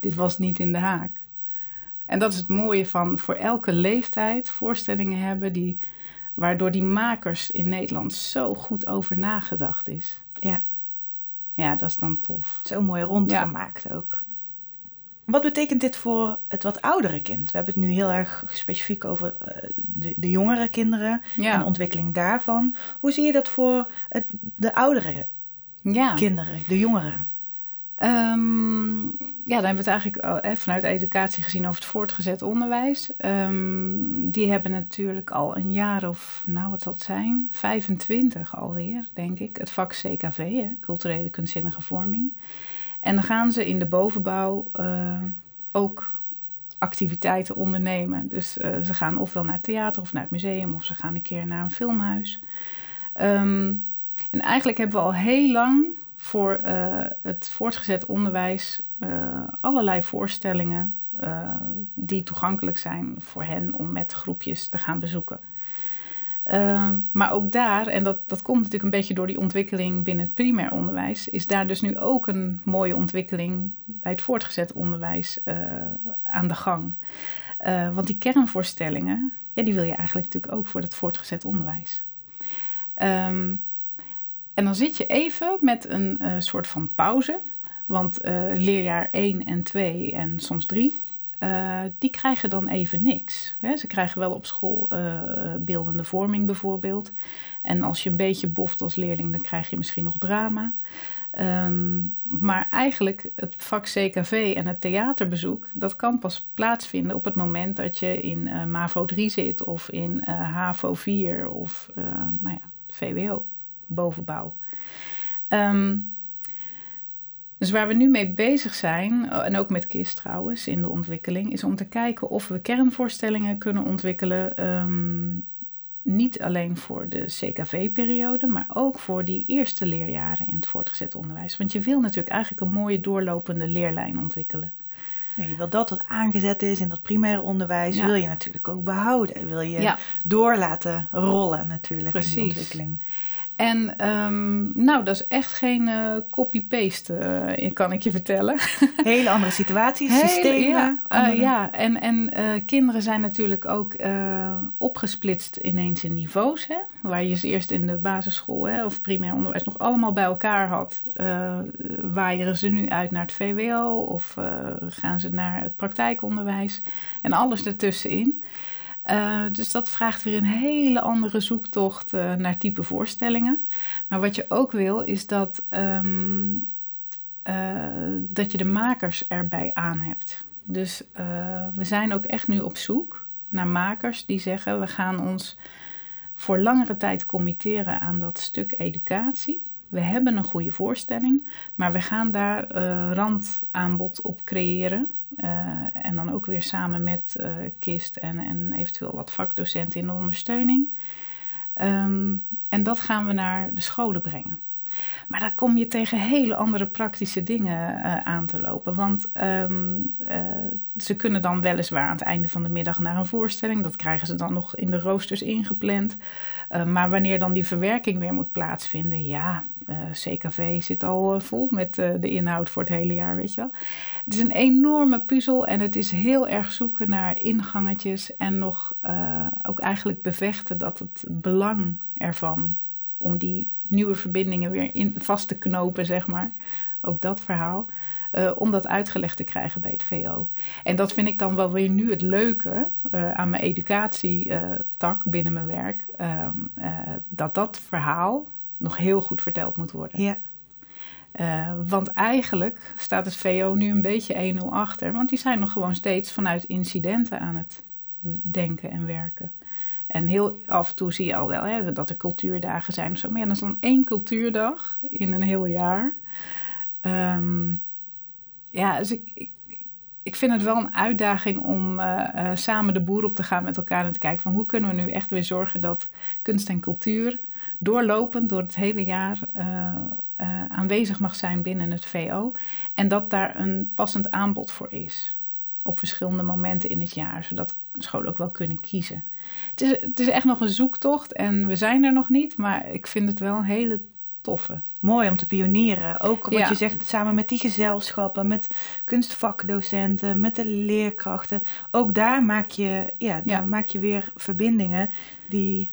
S2: dit was niet in de haak. En dat is het mooie van voor elke leeftijd voorstellingen hebben die, waardoor die makers in Nederland zo goed over nagedacht is.
S1: Ja.
S2: Ja, dat is dan tof.
S1: Zo mooi rondgemaakt ook. Wat betekent dit voor het wat oudere kind? We hebben het nu heel erg specifiek over eh, de, de, jongere kinderen
S2: Ja.
S1: en de ontwikkeling daarvan. Hoe zie je dat voor het, de oudere
S2: ja.
S1: kinderen, de jongeren?
S2: Ehm, ja, dan hebben we het eigenlijk eh, vanuit educatie gezien over het voortgezet onderwijs. Ehm, die hebben natuurlijk al een jaar of, nou wat zal het zijn, 25 alweer, denk ik. Het vak CKV, hè, culturele kunstzinnige vorming. En dan gaan ze in de bovenbouw eh, ook activiteiten ondernemen. Dus eh, ze gaan ofwel naar het theater of naar het museum of ze gaan een keer naar een filmhuis. Ehm, en eigenlijk hebben we al heel lang voor eh, het voortgezet onderwijs allerlei voorstellingen die toegankelijk zijn voor hen om met groepjes te gaan bezoeken. Ehm, maar ook daar, en dat, dat komt natuurlijk een beetje door die ontwikkeling binnen het primair onderwijs, is daar dus nu ook een mooie ontwikkeling bij het voortgezet onderwijs eh, aan de gang. Eh, want die kernvoorstellingen, ja, die wil je eigenlijk natuurlijk ook voor het voortgezet onderwijs. Ehm, en dan zit je even met een eh, soort van pauze. Want leerjaar 1 en 2 en soms 3, eh, die krijgen dan even niks. Hè? Ze krijgen wel op school eh, beeldende vorming bijvoorbeeld. En als je een beetje boft als leerling, dan krijg je misschien nog drama. Ehm, maar eigenlijk het vak CKV en het theaterbezoek, dat kan pas plaatsvinden op het moment dat je in eh, MAVO 3 zit of in HAVO 4 of nou ja, VWO, bovenbouw. Ehm, dus waar we nu mee bezig zijn, eh, en ook met KIS trouwens in de ontwikkeling, is om te kijken of we kernvoorstellingen kunnen ontwikkelen. ehm, niet alleen voor de CKV-periode, maar ook voor die eerste leerjaren in het voortgezet onderwijs. Want je wil natuurlijk eigenlijk een mooie doorlopende leerlijn ontwikkelen.
S1: Ja, je wil dat wat aangezet is in dat primaire onderwijs,
S2: Ja.
S1: wil je natuurlijk ook behouden. Wil je
S2: Ja.
S1: door laten rollen natuurlijk in de ontwikkeling.
S2: En ehm, nou, dat is echt geen eh, copy-paste, eh, kan ik je vertellen.
S1: Hele andere situaties,
S2: Hele-
S1: systemen.
S2: Ja, eh, ja. en, en kinderen zijn natuurlijk ook opgesplitst ineens in niveaus. Hè? Waar je ze eerst in de basisschool hè, of primair onderwijs nog allemaal bij elkaar had. waaieren ze nu uit naar het VWO of gaan ze naar het praktijkonderwijs. En alles ertussenin. Eh, dus dat vraagt weer een hele andere zoektocht eh, naar type voorstellingen. Maar wat je ook wil, is dat, ehm, eh, dat je de makers erbij aan hebt. Dus we zijn ook echt nu op zoek naar makers die zeggen: we gaan ons voor langere tijd committeren aan dat stuk educatie. We hebben een goede voorstelling, maar we gaan daar randaanbod op creëren. Eh, en dan ook weer samen met eh, KIST en, en eventueel wat vakdocenten in de ondersteuning. Ehm, en dat gaan we naar de scholen brengen. Maar dan kom je tegen hele andere praktische dingen eh, aan te lopen. Want ehm, eh, ze kunnen dan weliswaar aan het einde van de middag naar een voorstelling. Dat krijgen ze dan nog in de roosters ingepland. Maar wanneer dan die verwerking weer moet plaatsvinden, ja, eh, CKV zit al eh, vol met eh, de inhoud voor het hele jaar, weet je wel. Het is een enorme puzzel en het is heel erg zoeken naar ingangetjes en nog ook eigenlijk bevechten dat het belang ervan om die nieuwe verbindingen weer in, vast te knopen, zeg maar. Ook dat verhaal. om dat uitgelegd te krijgen bij het VO. En dat vind ik dan wel weer nu het leuke aan mijn educatietak binnen mijn werk. ehm, eh, dat dat verhaal nog heel goed verteld moet worden.
S1: Ja.
S2: Eh, want eigenlijk staat het VO nu een beetje 1-0 achter. Want die zijn nog gewoon steeds vanuit incidenten aan het denken en werken. En heel af en toe zie je al wel hè, dat er cultuurdagen zijn of zo. Maar ja, dan is dan één cultuurdag in een heel jaar. Ehm, ja, dus ik, ik, ik vind het wel een uitdaging om eh, eh, samen de boer op te gaan met elkaar en te kijken van hoe kunnen we nu echt weer zorgen dat kunst en cultuur doorlopend door het hele jaar eh, eh, aanwezig mag zijn binnen het VO. En dat daar een passend aanbod voor is. Op verschillende momenten in het jaar, zodat scholen ook wel kunnen kiezen. Het is, het is echt nog een zoektocht en we zijn er nog niet, maar ik vind het wel een hele toffe.
S1: Mooi om te pionieren. Ook wat
S2: Ja.
S1: je zegt, samen met die gezelschappen, met kunstvakdocenten, met de leerkrachten. Ook daar maak je, ja, daar
S2: Ja.
S1: maak je weer verbindingen die.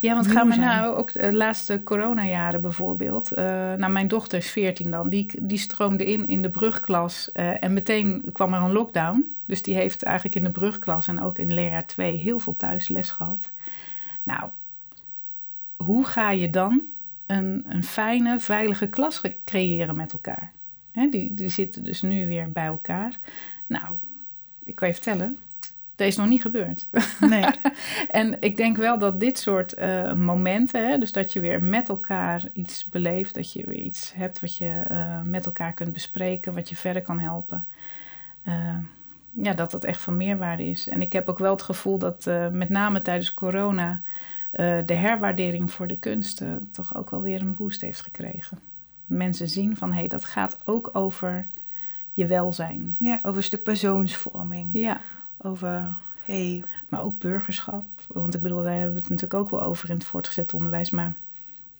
S2: Ja, want gaan we
S1: zijn.
S2: nou ook de laatste coronajaren bijvoorbeeld. eh, nou, mijn dochter is 14 dan. Die, die stroomde in in de brugklas. eh, en meteen kwam er een lockdown. Dus die heeft eigenlijk in de brugklas en ook in leerjaar 2 heel veel thuisles gehad. Nou, hoe ga je dan een, een fijne, veilige klas creëren met elkaar? Hè, die, die zitten dus nu weer bij elkaar. Nou, ik kan je vertellen, dat is nog niet gebeurd.
S1: Nee,
S2: En ik denk wel dat dit soort eh, momenten, hè, dus dat je weer met elkaar iets beleeft, dat je weer iets hebt wat je eh, met elkaar kunt bespreken, wat je verder kan helpen. eh, ja, dat dat echt van meerwaarde is. En ik heb ook wel het gevoel dat met name tijdens corona de herwaardering voor de kunsten toch ook wel weer een boost heeft gekregen. Mensen zien van hé, hey, dat gaat ook over je welzijn.
S1: ja, over een stuk persoonsvorming.
S2: Ja,
S1: Over, hey,
S2: Maar ook burgerschap. Want ik bedoel, daar hebben we het natuurlijk ook wel over in het voortgezet onderwijs. Maar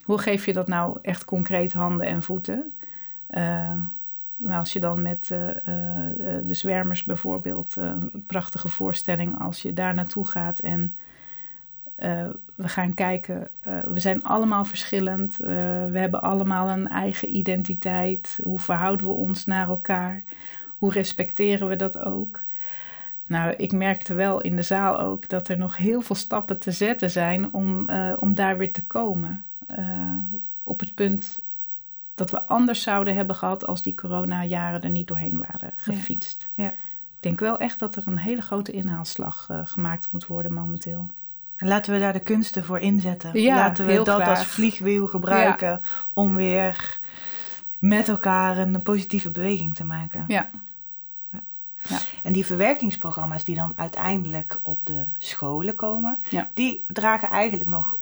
S2: hoe geef je dat nou echt concreet handen en voeten? Eh, nou, als je dan met eh, eh, de zwermers bijvoorbeeld, een prachtige voorstelling, als je daar naartoe gaat en we gaan kijken, we zijn allemaal verschillend, we hebben allemaal een eigen identiteit. Hoe verhouden we ons naar elkaar? Hoe respecteren we dat ook? Nou, ik merkte wel in de zaal ook dat er nog heel veel stappen te zetten zijn om, eh, om daar weer te komen. Eh, op het punt dat we anders zouden hebben gehad als die coronajaren er niet doorheen waren gefietst.
S1: Ja.
S2: Ik denk wel echt dat er een hele grote inhaalslag eh, gemaakt moet worden momenteel.
S1: laten we daar de kunsten voor inzetten.
S2: Ja,
S1: laten we dat als vliegwiel gebruiken om weer met elkaar een positieve beweging te maken.
S2: Ja.
S1: En die verwerkingsprogramma's die dan uiteindelijk op de scholen komen,
S2: Ja.
S1: die dragen eigenlijk nog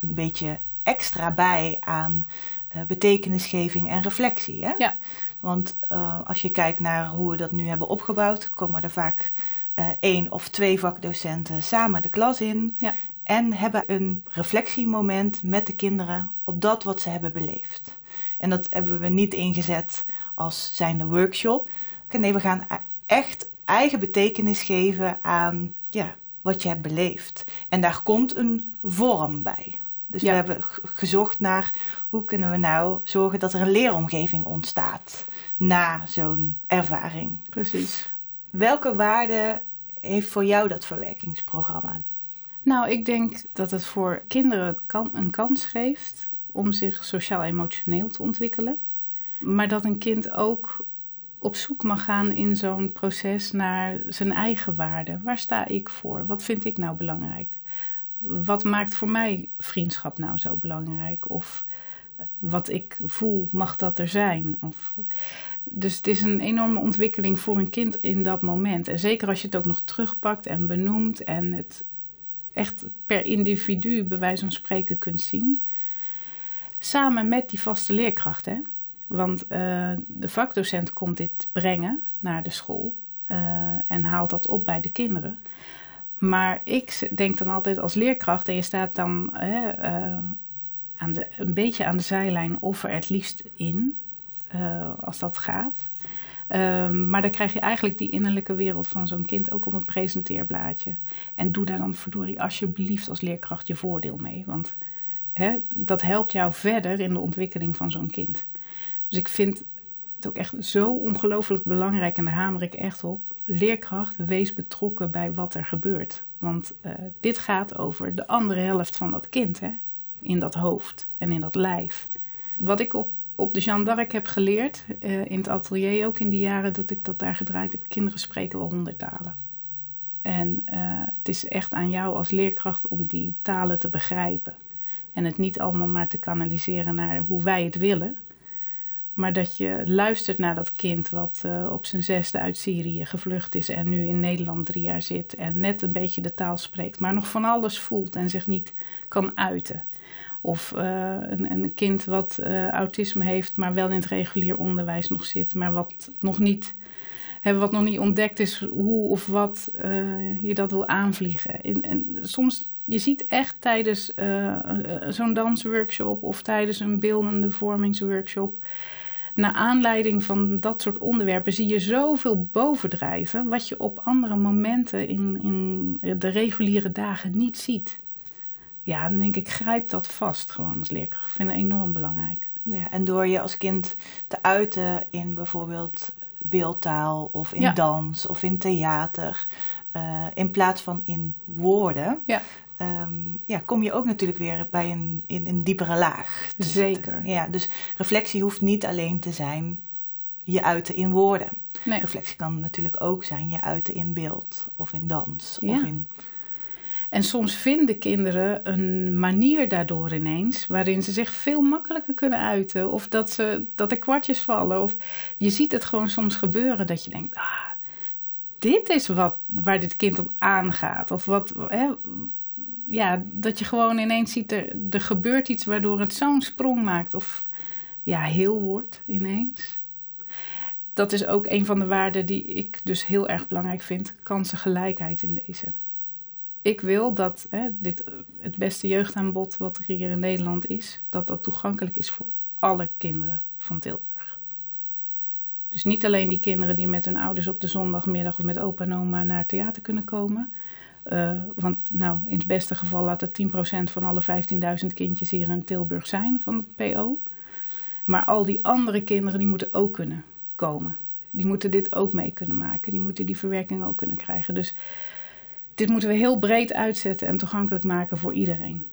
S1: een beetje extra bij aan eh, betekenisgeving en reflectie. Hè?
S2: Ja.
S1: Want eh, als je kijkt naar hoe we dat nu hebben opgebouwd, komen er vaak eh, één of twee vakdocenten samen de klas in.
S2: Ja.
S1: En hebben een reflectiemoment met de kinderen op dat wat ze hebben beleefd. En dat hebben we niet ingezet als zijnde workshop. Nee, we gaan echt eigen betekenis geven aan ja, wat je hebt beleefd. En daar komt een vorm bij. Dus
S2: Ja.
S1: we hebben gezocht naar hoe kunnen we nou zorgen dat er een leeromgeving ontstaat na zo'n ervaring.
S2: Precies.
S1: Welke waarde heeft voor jou dat verwerkingsprogramma?
S2: Nou, ik denk dat het voor kinderen kan, een kans geeft om zich sociaal-emotioneel te ontwikkelen. Maar dat een kind ook op zoek mag gaan in zo'n proces naar zijn eigen waarde. Waar sta ik voor? Wat vind ik nou belangrijk? Wat maakt voor mij vriendschap nou zo belangrijk? Of wat ik voel, mag dat er zijn? Of, dus het is een enorme ontwikkeling voor een kind in dat moment. En zeker als je het ook nog terugpakt en benoemt en het echt per individu bij wijze van spreken kunt zien. Samen met die vaste leerkracht. Want eh, de vakdocent komt dit brengen naar de school eh, en haalt dat op bij de kinderen. Maar ik denk dan altijd als leerkracht, en je staat dan hè, eh, aan de, een beetje aan de zijlijn of er het liefst in, als dat gaat. Um, maar dan krijg je eigenlijk die innerlijke wereld van zo'n kind ook op een presenteerblaadje. En doe daar dan verdorie alsjeblieft als leerkracht je voordeel mee. Want hè, dat helpt jou verder in de ontwikkeling van zo'n kind. Dus ik vind het ook echt zo ongelooflijk belangrijk, en daar hamer ik echt op. Leerkracht, wees betrokken bij wat er gebeurt. Want uh, dit gaat over de andere helft van dat kind, hè? in dat hoofd en in dat lijf. Wat ik op op de Jeanne d'Arc heb geleerd, uh, in het atelier ook in die jaren dat ik dat daar gedraaid heb. Kinderen spreken wel honderd talen. En uh, het is echt aan jou als leerkracht om die talen te begrijpen. En het niet allemaal maar te kanaliseren naar hoe wij het willen. Maar dat je luistert naar dat kind wat uh, op zijn zesde uit Syrië gevlucht is en nu in Nederland drie jaar zit en net een beetje de taal spreekt, maar nog van alles voelt en zich niet kan uiten. Of uh, een, een, kind wat uh, autisme heeft, maar wel in het regulier onderwijs nog zit, maar wat nog niet, wat nog niet ontdekt is hoe of wat je dat wil aanvliegen. En, en soms je ziet echt tijdens zo'n dansworkshop of tijdens een beeldende vormingsworkshop, naar aanleiding van dat soort onderwerpen, zie je zoveel bovendrijven wat je op andere momenten in, in de reguliere dagen niet ziet. Ja, dan denk ik, grijp dat vast gewoon als leerkracht. Ik vind het enorm belangrijk.
S1: Ja, en door je als kind te uiten in bijvoorbeeld beeldtaal of in dans of in theater, uh, in plaats van in woorden, ja. Um, ja, kom je ook natuurlijk weer bij een, in een diepere laag.
S2: Dus, Zeker.
S1: Ja, dus reflectie hoeft niet alleen te zijn je uiten in woorden. Nee. Reflectie kan natuurlijk ook zijn je uiten in beeld of in dans ja. of in
S2: en soms vinden kinderen een manier daardoor ineens waarin ze zich veel makkelijker kunnen uiten. Of dat, ze, dat er kwartjes vallen. Of je ziet het gewoon soms gebeuren dat je denkt, ah, dit is wat, waar dit kind om aangaat. Of wat, hè, ja, dat je gewoon ineens ziet, er, er gebeurt iets waardoor het zo'n sprong maakt. Of ja, heel wordt ineens. Dat is ook een van de waarden die ik dus heel erg belangrijk vind. Kansengelijkheid in deze ik wil dat hè, dit, het beste jeugdaanbod wat er hier in Nederland is, dat dat toegankelijk is voor alle kinderen van Tilburg. Dus niet alleen die kinderen die met hun ouders op de zondagmiddag of met opa en oma naar het theater kunnen komen. Uh, want nou, in het beste geval laat het 10% van alle 15.000 kindjes hier in Tilburg zijn van het PO. Maar al die andere kinderen die moeten ook kunnen komen. Die moeten dit ook mee kunnen maken. Die moeten die verwerking ook kunnen krijgen. Dus dit moeten we heel breed uitzetten en toegankelijk maken voor iedereen.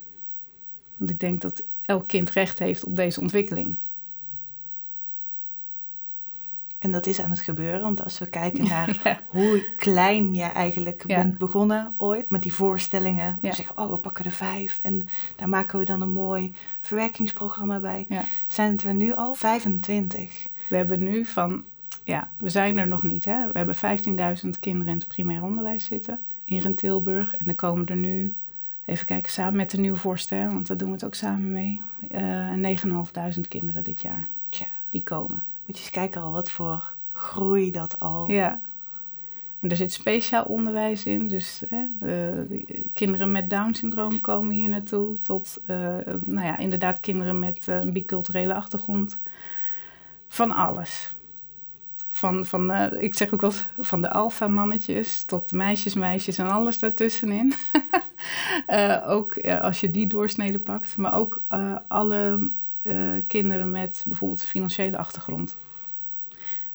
S2: Want ik denk dat elk kind recht heeft op deze ontwikkeling.
S1: En dat is aan het gebeuren, want als we kijken naar hoe klein je eigenlijk bent begonnen ooit met die voorstellingen. We zeggen, oh, we pakken er vijf en daar maken we dan een mooi verwerkingsprogramma bij. Zijn het er nu al 25?
S2: We hebben nu van, ja, we zijn er nog niet. Hè? We hebben 15.000 kinderen in het primair onderwijs zitten hier in Tilburg. En er komen er nu, even kijken, samen met de nieuwe voorstel, want daar doen we het ook samen mee, uh, eh, 9.500 kinderen dit jaar. Tja. Die komen.
S1: Moet je eens kijken al wat voor groei dat al.
S2: Ja. En er zit speciaal onderwijs in. Dus hè, de, kinderen met Down-syndroom komen hier naartoe. Tot, uh, nou ja, inderdaad kinderen met een biculturele achtergrond. Van alles. Van, van ik zeg ook wel van de alfa-mannetjes tot meisjes, meisjes en alles daartussenin. ook als je die doorsnede pakt. Maar ook alle kinderen met bijvoorbeeld financiële achtergrond.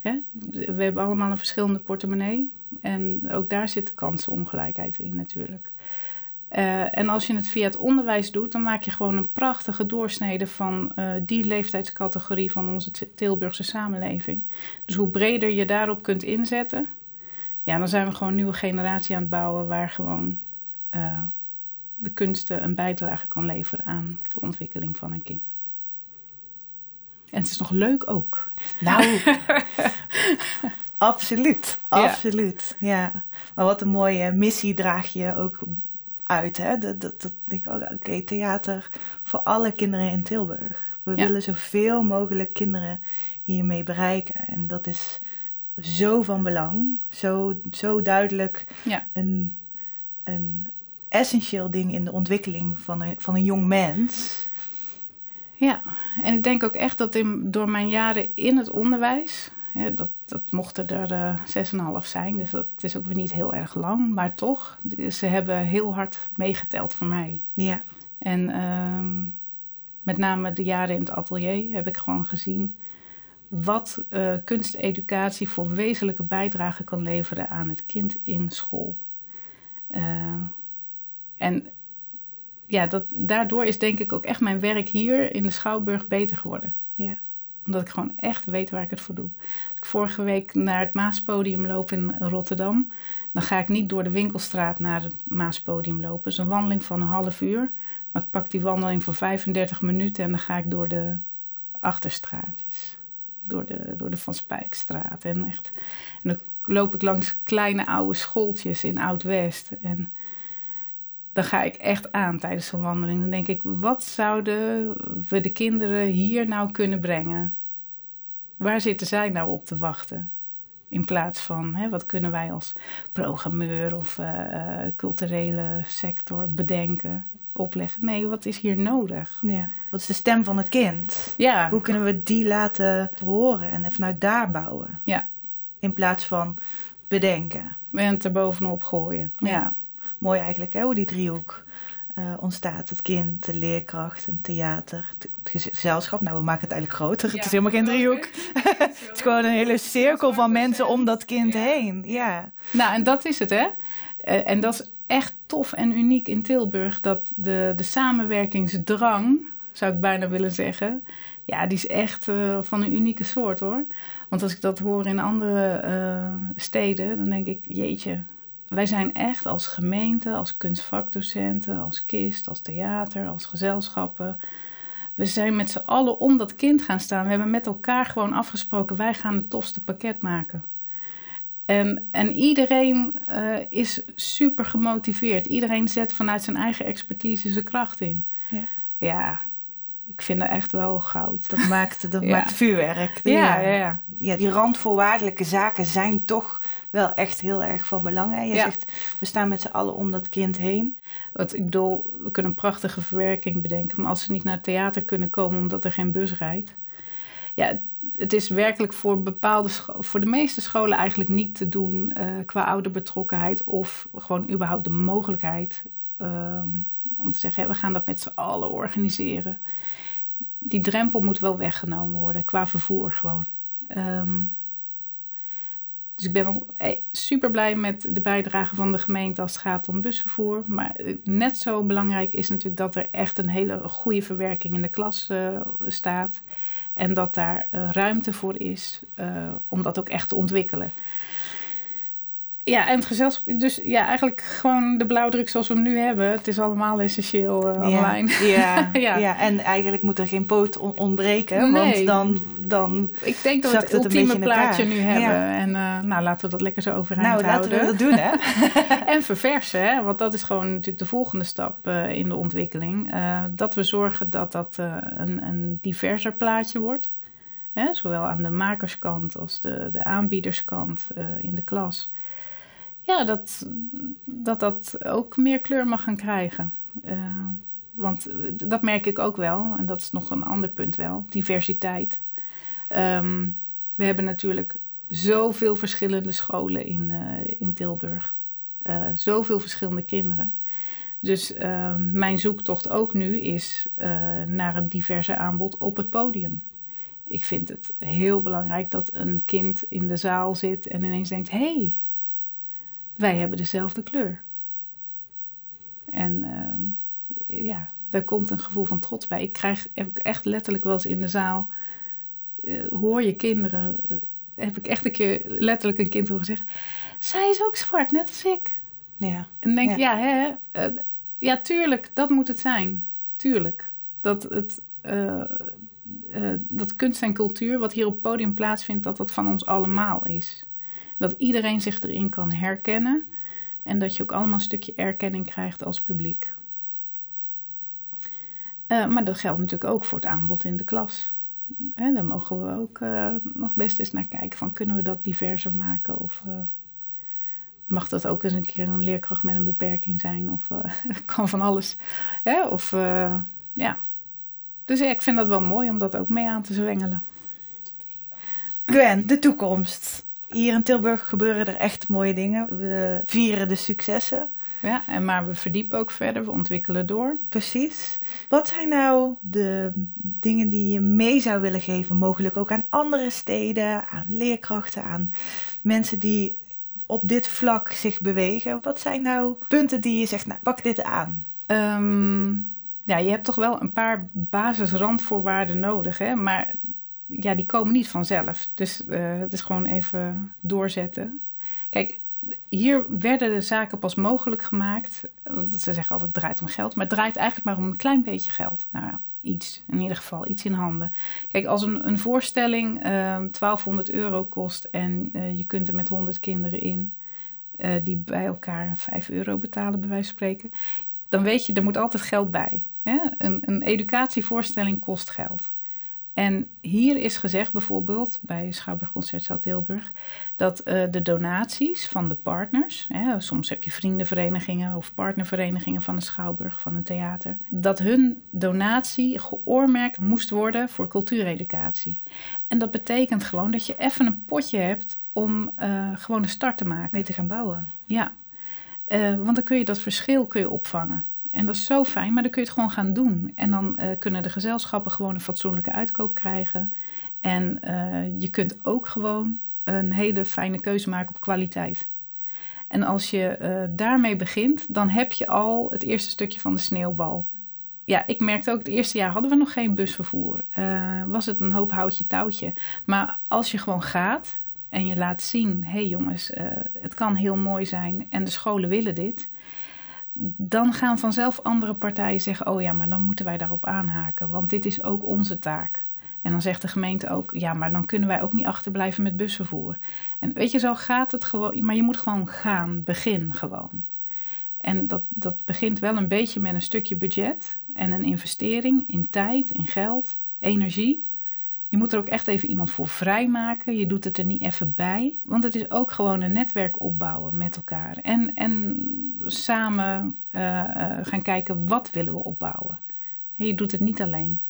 S2: Hè? We hebben allemaal een verschillende portemonnee. En ook daar zit kansenongelijkheid in natuurlijk. Uh, en als je het via het onderwijs doet, dan maak je gewoon een prachtige doorsnede van uh, die leeftijdscategorie van onze Tilburgse samenleving. Dus hoe breder je daarop kunt inzetten, ja, dan zijn we gewoon een nieuwe generatie aan het bouwen waar gewoon de kunsten een bijdrage kan leveren aan de ontwikkeling van een kind. En het is nog leuk ook.
S1: Nou, absoluut, absoluut. Ja. ja. Maar wat een mooie missie draag je ook uit. Hè? Dat, dat, dat denk ik, oké, theater voor alle kinderen in Tilburg. We willen zoveel mogelijk kinderen hiermee bereiken. En dat is zo van belang, zo, zo duidelijk ja. een, een essentieel ding in de ontwikkeling van een, van een jong mens.
S2: Ja, en ik denk ook echt dat in, door mijn jaren in het onderwijs ja, dat, dat mochten er eh, 6,5 zijn, dus dat is ook weer niet heel erg lang. Maar toch, ze hebben heel hard meegeteld voor mij. Ja. En ehm, met name de jaren in het atelier heb ik gewoon gezien wat uh, kunsteducatie voor wezenlijke bijdrage kan leveren aan het kind in school. Uh, en ja, dat, daardoor is denk ik ook echt mijn werk hier in de Schouwburg beter geworden. Ja omdat ik gewoon echt weet waar ik het voor doe. Als ik vorige week naar het Maaspodium loop in Rotterdam, dan ga ik niet door de winkelstraat naar het Maaspodium lopen. Het is een wandeling van een half uur. Maar ik pak die wandeling voor 35 minuten en dan ga ik door de achterstraatjes. Door de, door de Van Spijkstraat. En, echt, en dan loop ik langs kleine oude schooltjes in Oud-West. En dan ga ik echt aan tijdens zo'n wandeling. Dan denk ik, wat zouden we de kinderen hier nou kunnen brengen? Waar zitten zij nou op te wachten? In plaats van hè, wat kunnen wij als programmeur of uh, culturele sector bedenken, opleggen. Nee, wat is hier nodig?
S1: Ja. Wat is de stem van het kind?
S2: Ja.
S1: Hoe kunnen we die laten horen en vanuit daar bouwen?
S2: Ja.
S1: In plaats van bedenken.
S2: En er bovenop gooien. Ja.
S1: Mooi eigenlijk, hè, hoe die driehoek uh, ontstaat. Het kind, de leerkracht, een theater, het gezelschap. Nou, we maken het eigenlijk groter. het is helemaal geen driehoek. het is gewoon een hele cirkel van mensen om dat kind heen. Ja.
S2: Nou, en dat is het, hè? Uh, en dat is echt tof en uniek in Tilburg. Dat de, de samenwerkingsdrang, zou ik bijna willen zeggen... Ja, die is echt uh, van een unieke soort, hoor. Want als ik dat hoor in andere steden, dan denk ik... Jeetje, wij zijn echt als gemeente, als kunstvakdocenten, als kist, als theater, als gezelschappen. We zijn met z'n allen om dat kind gaan staan. We hebben met elkaar gewoon afgesproken, wij gaan het tofste pakket maken. En, en iedereen uh, is super gemotiveerd. Iedereen zet vanuit zijn eigen expertise zijn kracht in. Ja, ja ik vind dat echt wel goud.
S1: Dat maakt, dat maakt vuurwerk.
S2: ja, ja, ja.
S1: ja, die randvoorwaardelijke zaken zijn toch wel echt heel erg van belang. Hè? Je zegt, we staan met z'n allen om dat kind heen.
S2: Wat, ik bedoel, we kunnen een prachtige verwerking bedenken, maar als ze niet naar het theater kunnen komen omdat er geen bus rijdt. Ja, het is werkelijk voor bepaalde voor de meeste scholen eigenlijk niet te doen uh, qua ouderbetrokkenheid of gewoon überhaupt de mogelijkheid uh, om te zeggen, we gaan dat met z'n allen organiseren. Die drempel moet wel weggenomen worden qua vervoer gewoon. Um, dus ik ben eh, super blij met de bijdrage van de gemeente als het gaat om busvervoer. Maar eh, net zo belangrijk is natuurlijk dat er echt een hele goede verwerking in de klas uh, staat. En dat daar ruimte voor is om dat ook echt te ontwikkelen. Ja, en het gezelschap, dus ja, eigenlijk gewoon de blauwdruk zoals we hem nu hebben. Het is allemaal essentieel uh, online.
S1: Ja, ja, ja. en eigenlijk moet er geen poot ontbreken, nee. want dan, dan
S2: Ik denk dat we het, het ultieme plaatje nu hebben. Ja. En uh, nou, laten we dat lekker zo overeind
S1: nou,
S2: houden.
S1: Nou, laten we dat doen, hè.
S2: en verversen, hè, want dat is gewoon natuurlijk de volgende stap uh, in de ontwikkeling. dat we zorgen dat dat een, een diverser plaatje wordt. Hè, zowel aan de makerskant als de, de aanbiederskant in de klas ja, dat, dat dat ook meer kleur mag gaan krijgen. Uh, want dat merk ik ook wel, en dat is nog een ander punt wel, diversiteit. Um, we hebben natuurlijk zoveel verschillende scholen in, uh, in Tilburg. Uh, zoveel verschillende kinderen. Dus mijn zoektocht ook nu is naar een diverse aanbod op het podium. Ik vind het heel belangrijk dat een kind in de zaal zit en ineens denkt: hé, hey, wij hebben dezelfde kleur. En uh, ja, daar komt een gevoel van trots bij. Ik krijg heb ik echt letterlijk wel eens in de zaal, uh, hoor je kinderen, uh, heb ik echt een keer letterlijk een kind horen zeggen, zij is ook zwart, net als ik.
S1: Ja.
S2: En denk ja, ja hè, ja, tuurlijk, dat moet het zijn. Tuurlijk. Dat het, dat kunst en cultuur, wat hier op het podium plaatsvindt, dat dat van ons allemaal is. Dat iedereen zich erin kan herkennen en dat je ook allemaal een stukje erkenning krijgt als publiek. Uh, maar dat geldt natuurlijk ook voor het aanbod in de klas. Hè, daar mogen we ook uh, nog best eens naar kijken van kunnen we dat diverser maken of uh, mag dat ook eens een keer een leerkracht met een beperking zijn of kan van alles. Hè? Of ja. Dus ik vind dat wel mooi om dat ook mee aan te zwengelen.
S1: Gwen, de toekomst. Hier in Tilburg gebeuren er echt mooie dingen. We vieren de successen.
S2: Ja, en maar we verdiepen ook verder, we ontwikkelen door.
S1: Precies. Wat zijn nou de dingen die je mee zou willen geven, mogelijk ook aan andere steden, aan leerkrachten, aan mensen die op dit vlak zich bewegen? Wat zijn nou punten die je zegt, nou pak dit aan?
S2: Um, ja, je hebt toch wel een paar basisrandvoorwaarden nodig, hè? maar ja, die komen niet vanzelf. Dus uh, het is gewoon even doorzetten. Kijk, hier werden de zaken pas mogelijk gemaakt. Want ze zeggen altijd: het draait om geld. Maar het draait eigenlijk maar om een klein beetje geld. Nou ja, iets, in ieder geval, iets in handen. Kijk, als een, een voorstelling uh, ehm, 1200 euro kost en uh, je kunt er met 100 kinderen in. Uh, die bij elkaar 5 euro betalen, bij wijze van spreken. Dan weet je, er moet altijd geld bij. Hè? Een, een educatievoorstelling kost geld. En hier is gezegd bijvoorbeeld bij Schouwburg Concertzaal Tilburg dat eh, de donaties van de partners, hè, soms heb je vriendenverenigingen of partnerverenigingen van de Schouwburg, van een theater, dat hun donatie geoormerkt moest worden voor cultuureducatie. En dat betekent gewoon dat je even een potje hebt om uh, gewoon een start te maken.
S1: Mee te gaan bouwen.
S2: Ja, uh, want dan kun je dat verschil kun je opvangen. En dat is zo fijn, maar dan kun je het gewoon gaan doen. En dan uh, kunnen de gezelschappen gewoon een fatsoenlijke uitkoop krijgen. En uh, je kunt ook gewoon een hele fijne keuze maken op kwaliteit. En als je uh, daarmee begint, dan heb je al het eerste stukje van de sneeuwbal. Ja, ik merkte ook, het eerste jaar hadden we nog geen busvervoer. was het een hoop houtje touwtje. Maar als je gewoon gaat en je laat zien... hé hey jongens, het kan heel mooi zijn en de scholen willen dit dan gaan vanzelf andere partijen zeggen: Oh ja, maar dan moeten wij daarop aanhaken, want dit is ook onze taak. En dan zegt de gemeente ook: Ja, maar dan kunnen wij ook niet achterblijven met busvervoer. En weet je, zo gaat het gewoon. Maar je moet gewoon gaan, begin gewoon. En dat, dat begint wel een beetje met een stukje budget en een investering in tijd, in geld, energie. Je moet er ook echt even iemand voor vrijmaken. Je doet het er niet even bij. Want het is ook gewoon een netwerk opbouwen met elkaar. En, en samen uh, uh, gaan kijken wat willen we opbouwen. je doet het niet alleen.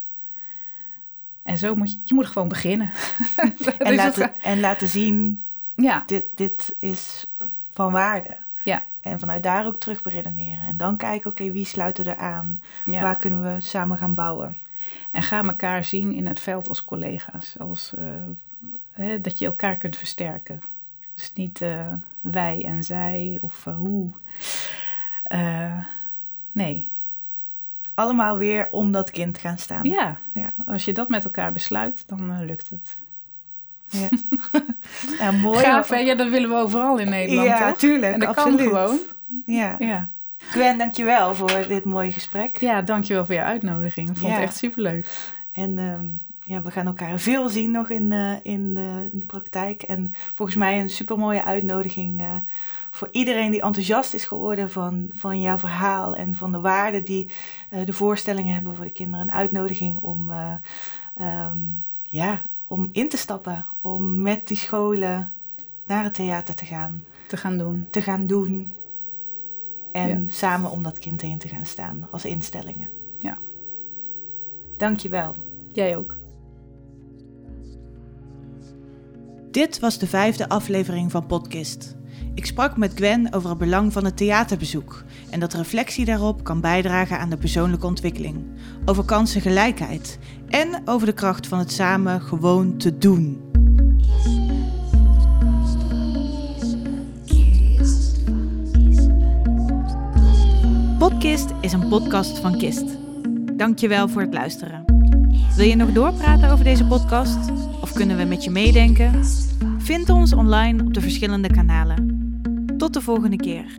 S2: En zo moet je, je moet gewoon beginnen.
S1: en, laten, en laten zien, ja. dit, dit is van waarde.
S2: Ja.
S1: En vanuit daar ook terug beredeneren. En dan kijken, oké, okay, wie sluiten er aan? Ja. Waar kunnen we samen gaan bouwen?
S2: En ga elkaar zien in het veld als collega's. Als, uh, hè, dat je elkaar kunt versterken. Dus niet uh, wij en zij of uh, hoe. nee.
S1: Allemaal weer om dat kind gaan staan.
S2: Ja, ja. als je dat met elkaar besluit, dan lukt het.
S1: Ja, ja mooi.
S2: Gaaf, hè? Ja, dat willen we overal in Nederland,
S1: Ja,
S2: toch?
S1: tuurlijk,
S2: En dat
S1: absoluut.
S2: kan gewoon.
S1: Ja.
S2: Ja.
S1: Gwen, dankjewel voor dit mooie gesprek.
S2: Ja, dankjewel voor je uitnodiging. Ik vond
S1: Ja.
S2: het echt superleuk.
S1: En ehm, ja, we gaan elkaar veel zien nog in, eh, in, de, in de praktijk. En volgens mij een supermooie uitnodiging eh, voor iedereen die enthousiast is geworden van, van jouw verhaal en van de waarde die eh, de voorstellingen hebben voor de kinderen. Een uitnodiging om, eh, ehm, ja, om in te stappen, om met die scholen naar het theater te gaan,
S2: Te gaan doen.
S1: te gaan doen. En
S2: Ja.
S1: samen om dat kind heen te gaan staan als instellingen.
S2: Ja.
S1: Dankjewel.
S2: Jij ook.
S1: Dit was de vijfde aflevering van Podcast. Ik sprak met Gwen over het belang van het theaterbezoek en dat reflectie daarop kan bijdragen aan de persoonlijke ontwikkeling, over kansengelijkheid en over de kracht van het samen gewoon te doen. Podcast is een podcast van Kist. Dankjewel voor het luisteren. Wil je nog doorpraten over deze podcast? Of kunnen we met je meedenken? Vind ons online op de verschillende kanalen. Tot de volgende keer.